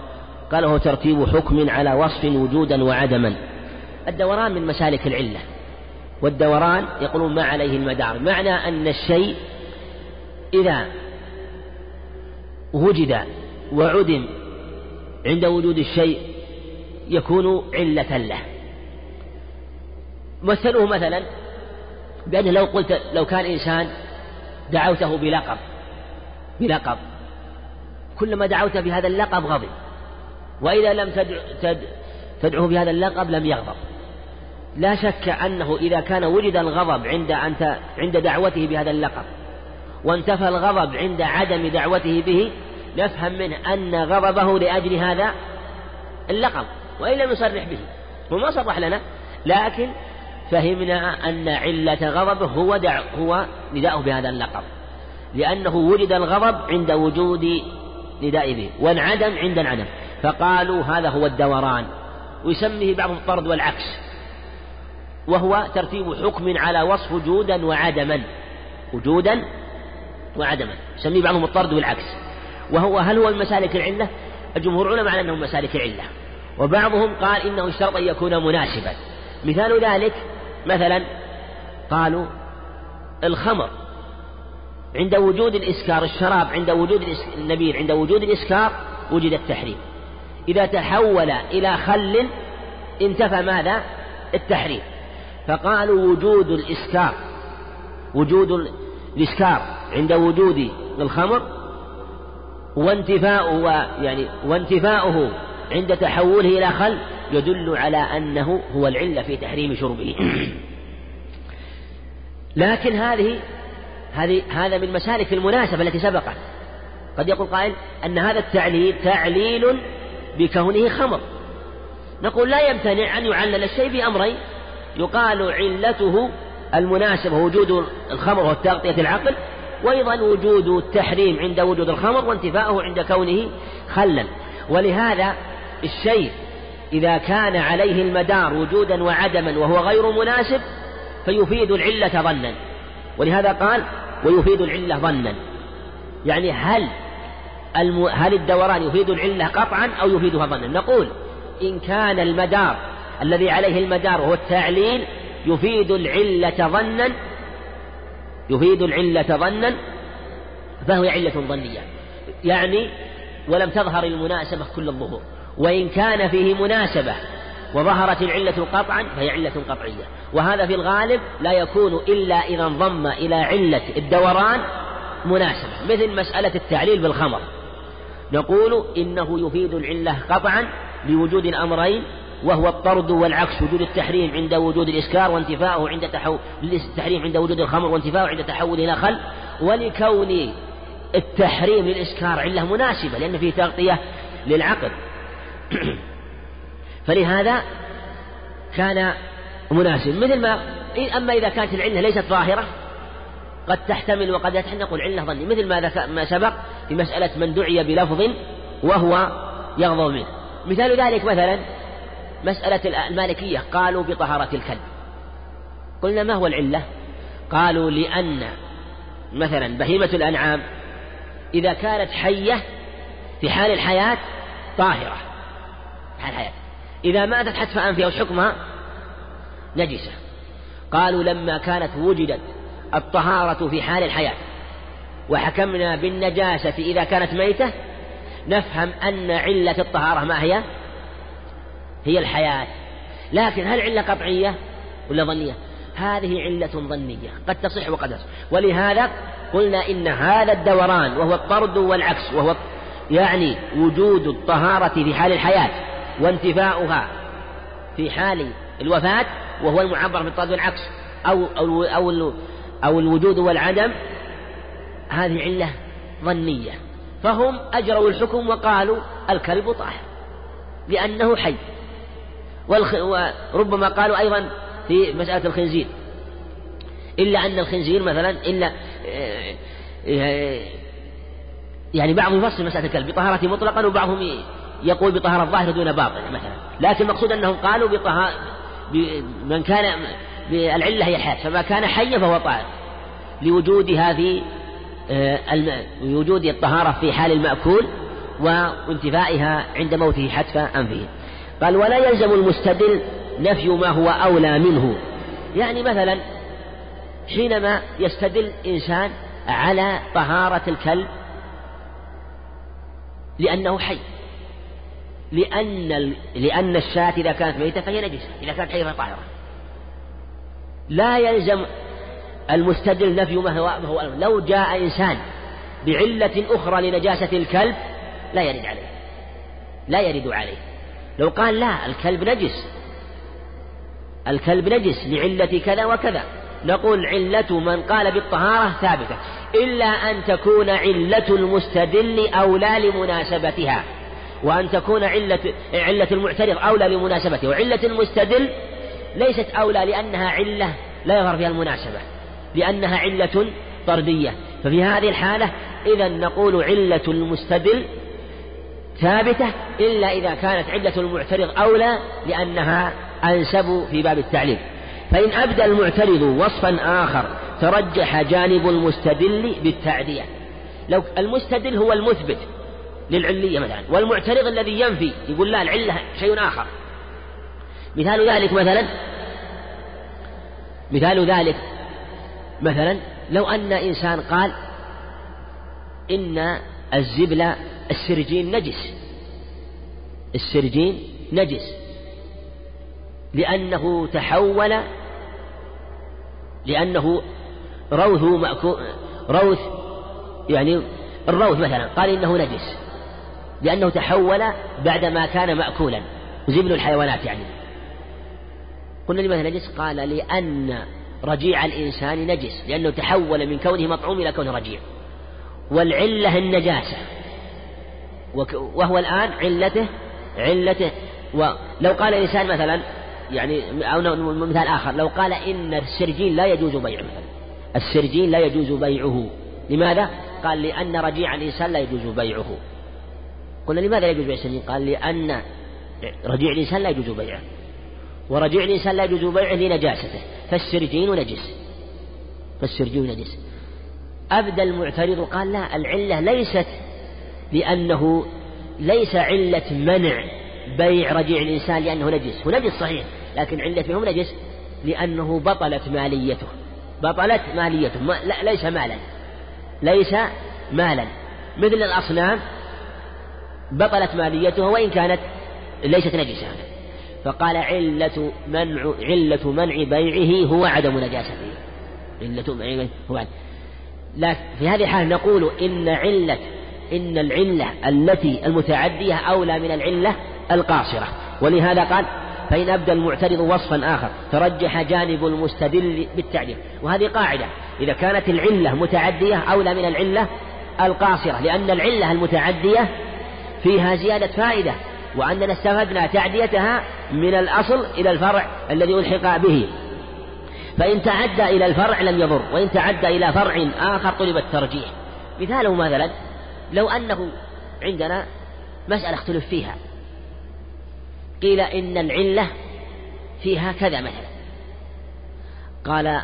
قال هو ترتيب حكم على وصف وجودا وعدما. الدوران من مسالك العلة. والدوران يقولون ما عليه المدار معنى أن الشيء إذا وجد وعدم عند وجود الشيء يكون علة له. مثله مثلا بأنه لو قلت لو كان إنسان دعوته بلقب بلقب كلما دعوت بهذا اللقب غضب وإذا لم تدعه بهذا اللقب لم يغضب. لا شك أنه إذا كان وجد الغضب عند أنت عند دعوته بهذا اللقب وانتفى الغضب عند عدم دعوته به نفهم منه أن غضبه لأجل هذا اللقب وإن لم يصرح به. وما صرح لنا لكن فهمنا أن علة غضبه هو دع هو نداؤه بهذا اللقب. لأنه وجد الغضب عند وجود نداء به وانعدم عند انعدم. فقالوا هذا هو الدوران. ويسميه بعضهم الطرد والعكس. وهو ترتيب حكم على وصف وجودا وعدما. وجودا وعدما. يسميه بعضهم الطرد والعكس. وهو هل هو المسالك العلة؟ الجمهور علماء على أنه مسالك العلة. وبعضهم قال إنه اشترط أن يكون مناسبا. مثال ذلك مثلا قالوا الخمر. عند وجود الإسكار الشراب عند وجود النبيذ عند وجود الإسكار وجد التحريم. إذا تحول إلى خل انتفى ماذا؟ التحريم. فقالوا وجود الإسكار وجود الإسكار عند وجود الخمر وانتفاؤه يعني وانتفاؤه عند تحوله إلى خل يدل على أنه هو العلة في تحريم شربه. لكن هذه هذه هذا من مسالك المناسبة التي سبقت. قد يقول قائل أن هذا التعليل تعليل بكونه خمر. نقول لا يمتنع أن يعلل الشيء بأمرين. يقال علته المناسبة وجود الخمر والتغطية العقل وأيضا وجود التحريم عند وجود الخمر وانتفاؤه عند كونه خلا. ولهذا الشيء إذا كان عليه المدار وجودا وعدما وهو غير مناسب فيفيد العلة ظنا. ولهذا قال ويفيد العلة ظنا. يعني هل. هل الدوران يفيد العلة قطعا أو يفيدها ظنا؟ نقول إن كان المدار الذي عليه المدار وهو التعليل يفيد العلة ظنا يفيد العلة ظنا فهو علة ظنية. يعني ولم تظهر المناسبة كل الظهور. وإن كان فيه مناسبة وظهرت العلة قطعا فهي علة قطعية. وهذا في الغالب لا يكون إلا إذا انضم إلى علة الدوران مناسبة مثل مسألة التعليل بالخمر. نقول إنه يفيد العلة قطعا لوجود الأمرين وهو الطرد والعكس وجود التحريم عند وجود الإسكار وانتفاؤه عند تحول التحريم عند وجود الخمر وانتفاؤه عند تحول إلى خل ولكون التحريم للإسكار علة مناسبة لأن فيه تغطية للعقل فلهذا كان مناسب. مثل ما أما إذا كانت العلة ليست ظاهرة قد تحتمل وقد لا نقول علة ظني مثل ما ما سبق في مسألة من دعي بلفظ وهو يغضب منه. مثال ذلك مثلا مسألة المالكية. قالوا بطهارة الكلب. قلنا ما هو العلة؟ قالوا لأن مثلا بهيمة الأنعام إذا كانت حية في حال الحياة طاهرة. في حال الحياة. إذا ماتت حتف أنفها وحكمها نجسة. قالوا لما كانت وجدت الطهارة في حال الحياة وحكمنا بالنجاسة إذا كانت ميتة نفهم أن علة الطهارة ما هي؟ هي الحياة. لكن هل علة قطعية ولا ظنية؟ هذه علة ظنية قد تصح وقد تصح. ولهذا قلنا إن هذا الدوران وهو الطرد والعكس وهو يعني وجود الطهارة في حال الحياة وانتفاؤها في حال الوفاة وهو المعبر بالطرد والعكس. أو أو أو, أو الوجود والعدم هذه علة ظنية. فهم أجروا الحكم وقالوا الكلب طاهر لأنه حي. وربما قالوا أيضا في مسألة الخنزير. إلا أن الخنزير مثلا إلا آه، آه، يعني بعضهم يفصل مسألة الكلب بطهارة مطلقا وبعضهم يقول بطهارة الظاهر دون باطن مثلا. لكن المقصود أنهم قالوا بطهارة من كان العلة هي الحياة فما كان حيا فهو طاهر. لوجودها في آه، وجود الطهارة في حال المأكول وانتفائها عند موته حتف أنفه. قال ولا يلزم المستدل نفي ما هو أولى منه. يعني مثلا حينما يستدل إنسان على طهارة الكلب لأنه حي لأن لأن الشاة إذا كانت ميتة فهي نجسة إذا كانت حية طاهرة. لا يلزم المستدل نفي ما هو, ما هو لو جاء إنسان بعلة أخرى لنجاسة الكلب لا يرد عليه لا يرد عليه. لو قال لا الكلب نجس. الكلب نجس لعلة كذا وكذا. نقول علة من قال بالطهارة ثابتة. إلا أن تكون علة المستدل أولى لمناسبتها. وأن تكون علة علة المعترض أولى لمناسبته وعلة المستدل ليست أولى لأنها علة لا يظهر فيها المناسبة. لأنها علة طردية. ففي هذه الحالة إذا نقول علة المستدل ثابتة إلا إذا كانت علة المعترض أولى لأنها أنسب في باب التعليل فإن أبدى المعترض وصفا آخر ترجح جانب المستدل بالتعدية. لو المستدل هو المثبت للعلية مثلا والمعترض الذي ينفي يقول لا العلة شيء آخر. مثال ذلك مثلا مثال ذلك مثلا لو أن إنسان قال إن الزبل السرجين نجس. السرجين نجس. لأنه تحول لأنه روث روث يعني الروث مثلا قال إنه نجس. لأنه تحول بعدما كان مأكولا. زبل الحيوانات يعني. قلنا لماذا نجس؟ قال لأن رجيع الإنسان نجس. لأنه تحول من كونه مطعوم إلى كونه رجيع. والعلة النجاسة. وهو الآن علته علته. ولو قال الإنسان مثلا يعني أو مثال آخر لو قال إن السرجين لا يجوز بيعه. مثلا السرجين لا يجوز بيعه. لماذا؟ قال لأن رجيع الإنسان لا يجوز بيعه. قلنا لماذا لا يجوز بيع السرجين؟ قال لأن رجيع الإنسان لا يجوز بيعه. ورجيع الإنسان لا يجوز بيعه لنجاسته. فالسرجين نجس. فالسرجين نجس. أبدى المعترض قال لا العلة ليست لأنه ليس علة منع بيع رجيع الإنسان لأنه نجس هو نجس صحيح لكن علته هو نجس لأنه بطلت ماليته بطلت ماليته ما لا ليس مالا ليس مالا مثل الأصنام بطلت ماليته وإن كانت ليست نجسة. فقال علة منع علة منع بيعه هو عدم نجاسته علة منع هو عدم لكن في هذه الحالة نقول إن علة إن العلة التي المتعدية أولى من العلة القاصرة. ولهذا قال فإن أبدى المعترض وصفا آخر ترجح جانب المستدل بالتعديل. وهذه قاعدة إذا كانت العلة متعدية أولى من العلة القاصرة لأن العلة المتعدية فيها زيادة فائدة وأننا استفدنا تعديتها من الأصل إلى الفرع الذي ألحق به. فإن تعدى إلى الفرع لم يضر وإن تعدى إلى فرع آخر طلب الترجيح. مثاله مثلا لو أنه عندنا مسألة اختلف فيها. قيل إن العلة فيها كذا مثلا. قال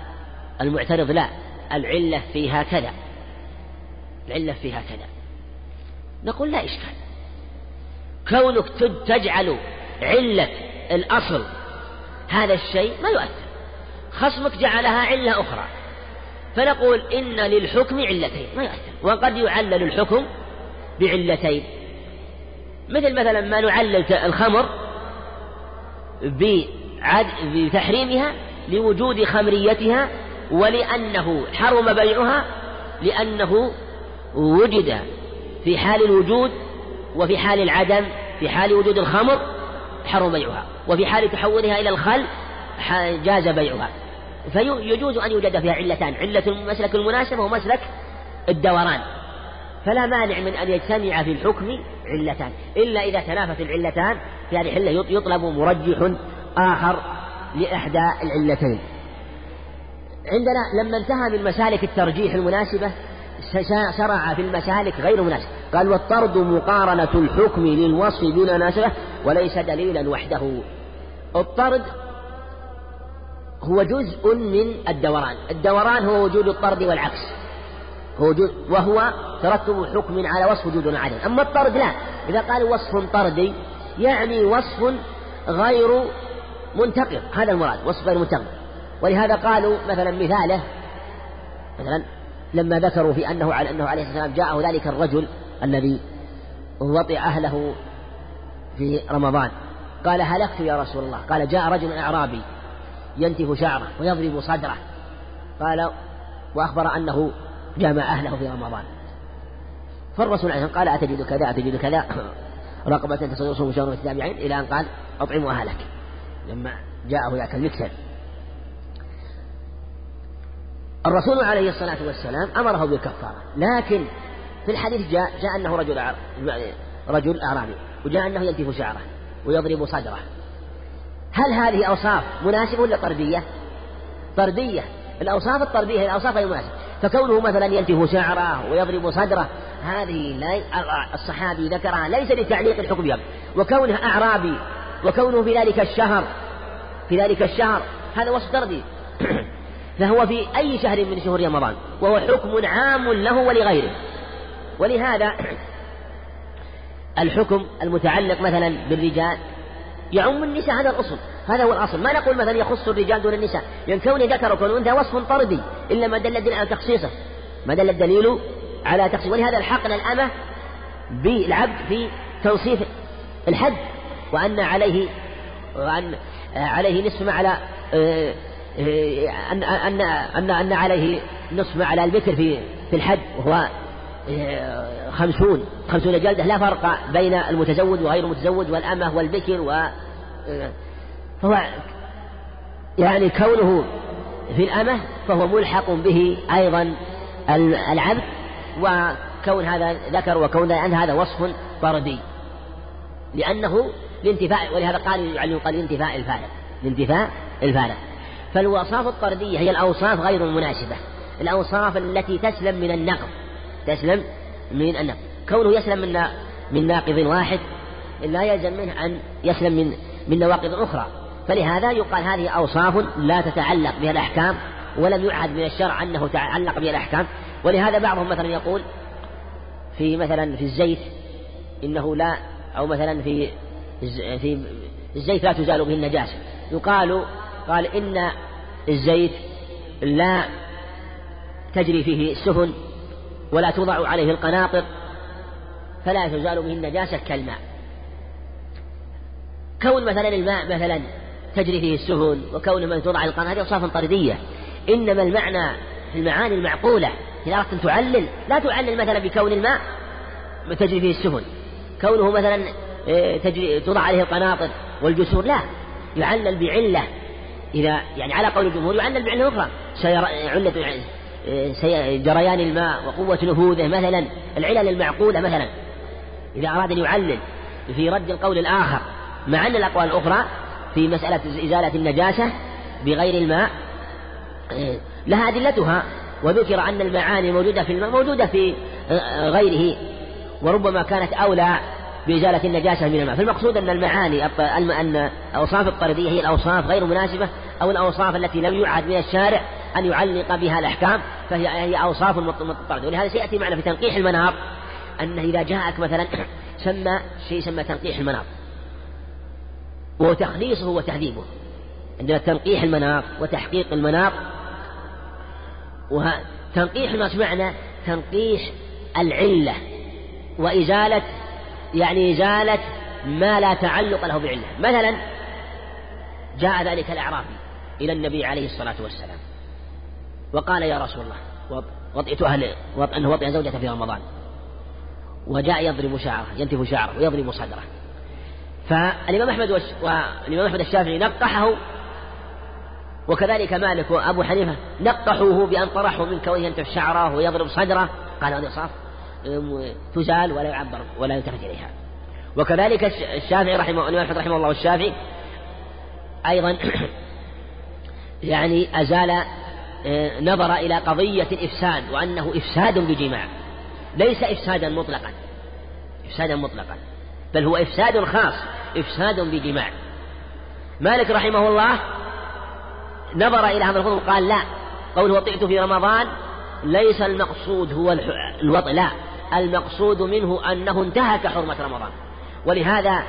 المعترض لا العلة فيها كذا. العلة فيها كذا. نقول لا إشكال. كونك تجعل علة الأصل هذا الشيء ما يؤثر. خصمك جعلها علة أخرى. فنقول إن للحكم علتين ما يؤثر. وقد يعلل الحكم بعلتين. مثل مثلا ما نعلل الخمر بتحريمها لوجود خمريتها ولأنه حرم بيعها لأنه وجد في حال الوجود وفي حال العدم في حال وجود الخمر حرم بيعها وفي حال تحولها إلى الخل جاز بيعها. فيجوز أن يوجد فيها علتان علة المسلك المناسبة ومسلك الدوران. فلا مانع من أن يجتمع في الحكم علتان. إلا إذا تنافت العلتان في هذه الحلة يطلب مرجح آخر لإحدى العلتين. عندنا لما انتهى من مسالك الترجيح المناسبة شرع في المسالك غير مناسبة قال والطرد مقارنة الحكم للوصف بمناسبة وليس دليلا وحده. الطرد هو جزء من الدوران. الدوران هو وجود الطرد والعكس. هو وهو ترتب حكم على وصف وجود وعدم أما الطرد لا. إذا قال وصف طردي يعني وصف غير منتقض هذا المراد وصف غير منتقض ولهذا قالوا مثلا مثاله مثلا لما ذكروا في أنه على أنه عليه والسلام جاءه ذلك الرجل الذي وطئ أهله في رمضان. قال هلكت يا رسول الله. قال جاء رجل أعرابي ينتف شعره ويضرب صدره. قال وأخبر أنه جامع أهله في رمضان. فالرسول عليه قال أتجد كذا أتجد كذا. رقبة تصوم شهر متتابعين إلى أن قال أطعموا أهلك. لما جاءه ذاك المكسر الرسول عليه الصلاة والسلام أمره بالكفارة. لكن في الحديث جاء جاء أنه رجل رجل أعرابي وجاء أنه ينتف شعره ويضرب صدره. هل هذه أوصاف مناسبة ولا طردية؟ طردية. الأوصاف الطردية هي الأوصاف المناسبة فكونه مثلا ينتف شعره ويضرب صدره هذه الصحابي ذكرها ليس لتعليق الحكم بها وكونه أعرابي وكونه في ذلك الشهر في ذلك الشهر هذا وصف طردي. فهو في أي شهر من شهور رمضان وهو حكم عام له ولغيره. ولهذا الحكم المتعلق مثلا بالرجال يعم النساء هذا الأصل هذا هو الأصل. ما نقول مثلا يخص الرجال دون النساء. لأن كون ذكر وكون أنثى وصف طردي إلا ما دل الدليل على تخصيصه. ما دل الدليل على تخصيصه. ولهذا الحقنا الأمة بالعبد في توصيف الحد وأن عليه وأن عليه نصف ما على أن أن أن أن عليه نصف على البكر في في الحد وهو خمسون. خمسون جلدة. لا فرق بين المتزوج وغير المتزوج والأمة والبكر و فهو يعني كونه في الأمة فهو ملحق به أيضا العبد وكون هذا ذكر وكون أن هذا وصف طردي لأنه لانتفاء ولهذا قال يعني قال لانتفاء الفارق. لانتفاء الفارق. فالوصاف الطردية هي الأوصاف غير المناسبة. الأوصاف التي تسلم من النقض. تسلم من النقض كونه يسلم من من ناقض واحد لا يلزم منه أن يسلم من من نواقض أخرى. فلهذا يقال هذه أوصاف لا تتعلق بها الأحكام ولم يعهد من الشرع أنه تعلق بها الأحكام. ولهذا بعضهم مثلا يقول في مثلا في الزيت إنه لا أو مثلا في في الزيت لا تزال به النجاسة. يقال قال إن الزيت لا تجري فيه السفن ولا توضع عليه القناطر فلا تزال به النجاسة كالماء. كون مثلا الماء مثلا تجري فيه السفن وكون من توضع القناطر أوصاف طردية إنما المعنى في المعاني المعقولة إذا أردت أن تعلل لا تعلل مثلا بكون الماء تجري فيه السفن كونه مثلا آه، تجري توضع عليه القناطر والجسور لا. يعلل بعلة. إذا يعني على قول الجمهور يعلل بعلة أخرى. علة جريان الماء وقوة نفوذه مثلا العلل المعقولة مثلا. إذا أراد أن يعلل في رد القول الآخر مع أن الأقوال الأخرى في مسألة إزالة النجاسة بغير الماء آه، لها أدلتها. وذكر أن المعاني موجودة في الماء موجودة في غيره وربما كانت أولى بإزالة النجاسة من الماء. فالمقصود أن المعاني أن الأوصاف الطردية هي الأوصاف غير مناسبة أو الأوصاف التي لم يعد من الشارع أن يعلق بها الأحكام فهي هي أوصاف مضطردة ولهذا سيأتي معنا في تنقيح المنار أنه إذا جاءك مثلا سمى شيء سمى تنقيح المنار وتخليصه وتهذيبه. عندنا تنقيح المنار وتحقيق المنار وتنقيح ما معنى تنقيح العلة. وإزالة يعني إزالة ما لا تعلق له بعلة. مثلا جاء ذلك الأعرابي إلى النبي عليه الصلاة والسلام. وقال يا رسول الله وطئت أهل أنه وطئ زوجته في رمضان. وجاء يضرب شعره ينتف شعره ويضرب صدره. فالإمام أحمد والإمام أحمد الشافعي نقحه وكذلك مالك وأبو حنيفة نقحوه بأن طرحوا من كونه ينتف شعره ويضرب صدره. قال هذا صاف تزال ولا يعبر ولا يلتفت إليها. وكذلك الشافعي رحمه الله رحمه الله والشافعي أيضا يعني أزال نظر إلى قضية الإفساد وأنه إفساد بجماع. ليس إفسادا مطلقا. إفسادا مطلقا. بل هو إفساد خاص إفساد بجماع. مالك رحمه الله نظر إلى هذا الخطب قال لا. قوله وطئت في رمضان ليس المقصود هو الوطئ لا. المقصود منه أنه انتهك حرمة رمضان. ولهذا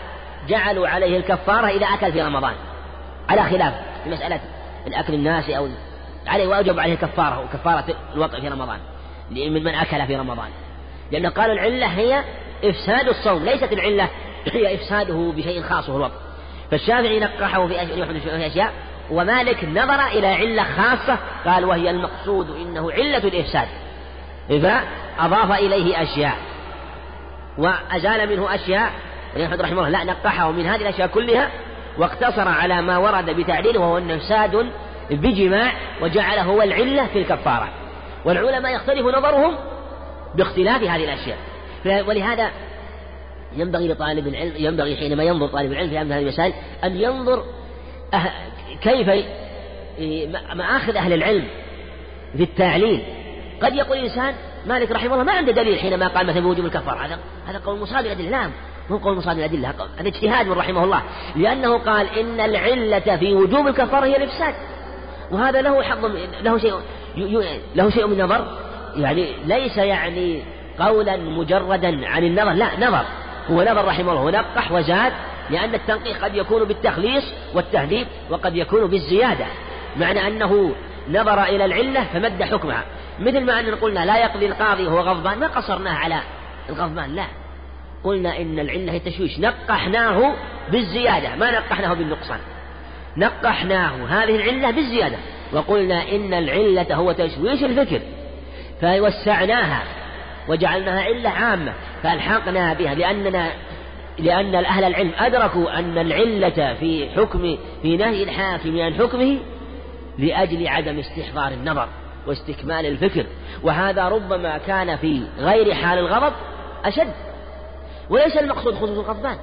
جعلوا عليه الكفارة إذا أكل في رمضان. على خلاف في مسألة الأكل الناس أو عليه وأوجب عليه كفارة وكفارة الوطئ في رمضان. من من أكل في رمضان. لأن قالوا العلة هي إفساد الصوم ليست العلة هي إفساده بشيء خاص وهو الوطئ فالشافعي نقحه في أشياء ومالك نظر إلى علة خاصة قال وهي المقصود إنه علة الإفساد. فأضاف إليه أشياء. وأزال منه أشياء. أحمد رحمه الله لا نقحه من هذه الأشياء كلها. واقتصر على ما ورد بتعليله وهو أنه إفساد بجماع وجعله هو العلة في الكفارة. والعلماء يختلف نظرهم باختلاف هذه الأشياء. ولهذا ينبغي لطالب العلم ينبغي حينما ينظر طالب العلم في هذه المسائل أن ينظر أه، كيف مآخذ أهل العلم في التعليل. قد يقول الإنسان مالك رحمه الله ما عنده دليل حينما قال مثلا بوجوب الكفارة. هذا هذا قول مصاب الأدلة لا مو قول مصاب الأدلة هذا اجتهاد من رحمه الله. لأنه قال إن العلة في وجوب الكفارة هي الإفساد. وهذا له حظ له شيء له شيء من نظر. يعني ليس يعني قولا مجردا عن النظر. لا نظر. هو نظر رحمه الله. ونقح وزاد لأن التنقيح قد يكون بالتخليص والتهذيب وقد يكون بالزيادة. معنى أنه نظر إلى العلة فمد حكمها. مثل ما أننا قلنا لا يقضي القاضي وهو غضبان. ما قصرناه على الغضبان. لا. قلنا إن العلة هي تشويش. نقحناه بالزيادة. ما نقحناه بالنقصان. نقحناه هذه العلة بالزيادة وقلنا إن العلة هو تشويش الفكر فوسعناها وجعلناها علة عامة فألحقنا بها لأننا لأن أهل العلم أدركوا أن العلة في حكم في نهي الحاكم عن حكمه لأجل عدم استحضار النظر واستكمال الفكر وهذا ربما كان في غير حال الغضب أشد وليس المقصود خصوص الغضبان.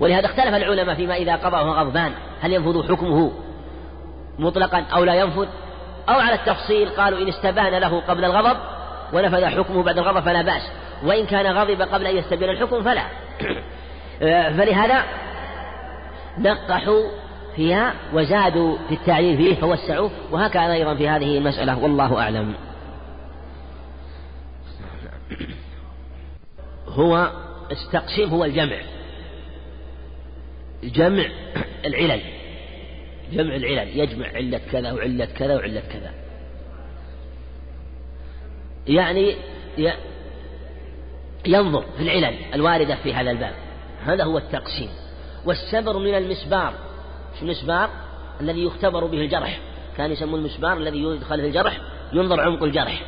ولهذا اختلف العلماء فيما إذا قضى وهو غضبان. هل ينفذ حكمه مطلقا أو لا ينفذ أو على التفصيل قالوا إن استبان له قبل الغضب ونفذ حكمه بعد الغضب فلا بأس. وإن كان غضب قبل أن يستبين الحكم فلا. فلهذا نقحوا فيها وزادوا في التعليل فيه فوسعوا. وهكذا أيضا في هذه المسألة. والله أعلم. هو التقسيم هو الجمع. جمع العلل. جمع العلل. يجمع علة كذا وعلة كذا وعلة كذا. يعني ينظر في العلل الواردة في هذا الباب. هذا هو التقسيم. والسبر من المسبار. شو المسبار؟ الذي يختبر به الجرح. كان يسمون المسبار الذي يدخل في الجرح ينظر عمق الجرح.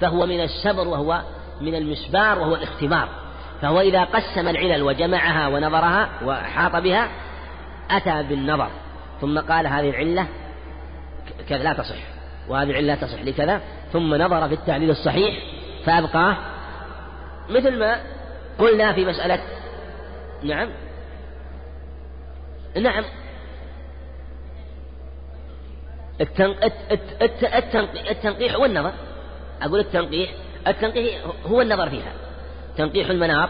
فهو من السبر وهو من المسبار وهو الاختبار. فهو إذا قسم العلل وجمعها ونظرها وحاط بها أتى بالنظر. ثم قال هذه العلة كذا لا تصح. وهذه العلة تصح لكذا. ثم نظر في التعليل الصحيح فأبقاه. مثل ما قلنا في مسألة نعم. نعم. التنقيح والنظر أقول التنقيح التنقيح هو النظر فيها. تنقيح المنار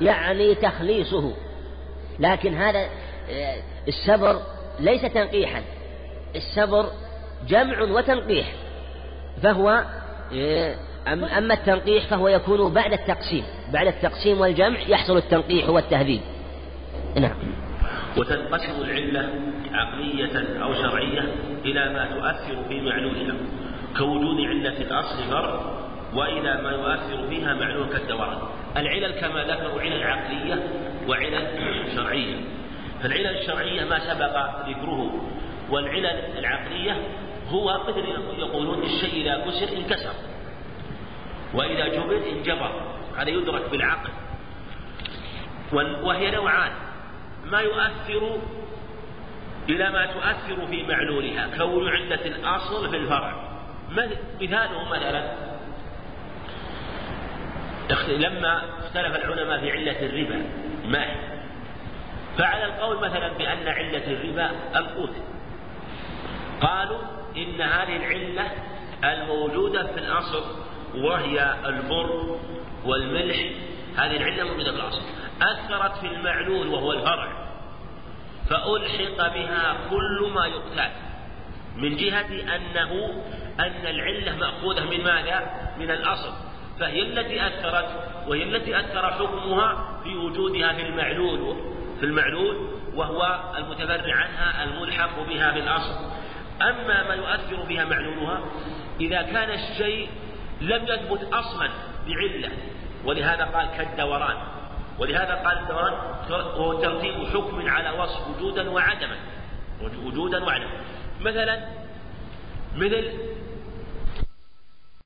يعني تخليصه. لكن هذا آه، السبر ليس تنقيحا. السبر جمع وتنقيح. فهو آه، أما التنقيح فهو يكون بعد التقسيم. بعد التقسيم والجمع يحصل التنقيح والتهذيب. نعم. وتنقسم العلة عقلية أو شرعية إلى ما تؤثر في معلولها. كوجود علة الأصل فرع. وإلى ما يؤثر فيها معلول كالدوران. العلل كما ذكروا علل عقلية وعلل شرعية. فالعلل الشرعية ما سبق ذكره والعلل العقلية هو مثل يقولون الشيء إذا كسر انكسر. وإذا جبر انجبر. هذا يدرك بالعقل. وهي نوعان. ما يؤثر إلى ما تؤثر في معلولها. كون علة الأصل في الفرع. مثاله مثلا لما اختلف العلماء في علة الربا ما هي؟ فعلى القول مثلا بأن علة الربا القوت. قالوا إن هذه العلة الموجودة في الأصل وهي البر والملح هذه العلة موجودة في الأصل. أثرت في المعلول وهو الفرع فألحق بها كل ما يقتات من جهة أنه أن العلة مأخوذة من ماذا؟ من الأصل. فهي التي أثرت وهي التي أثر حكمها في وجودها في المعلول في المعلول وهو المتفرع عنها الملحق بها بالأصل أما ما يؤثر بها معلولها إذا كان الشيء لم يثبت أصلا بعلة ولهذا قال كالدوران. ولهذا قال الدوران هو ترتيب حكم على وصف وجودا وعدما. وجودا وعدما. مثلا مثل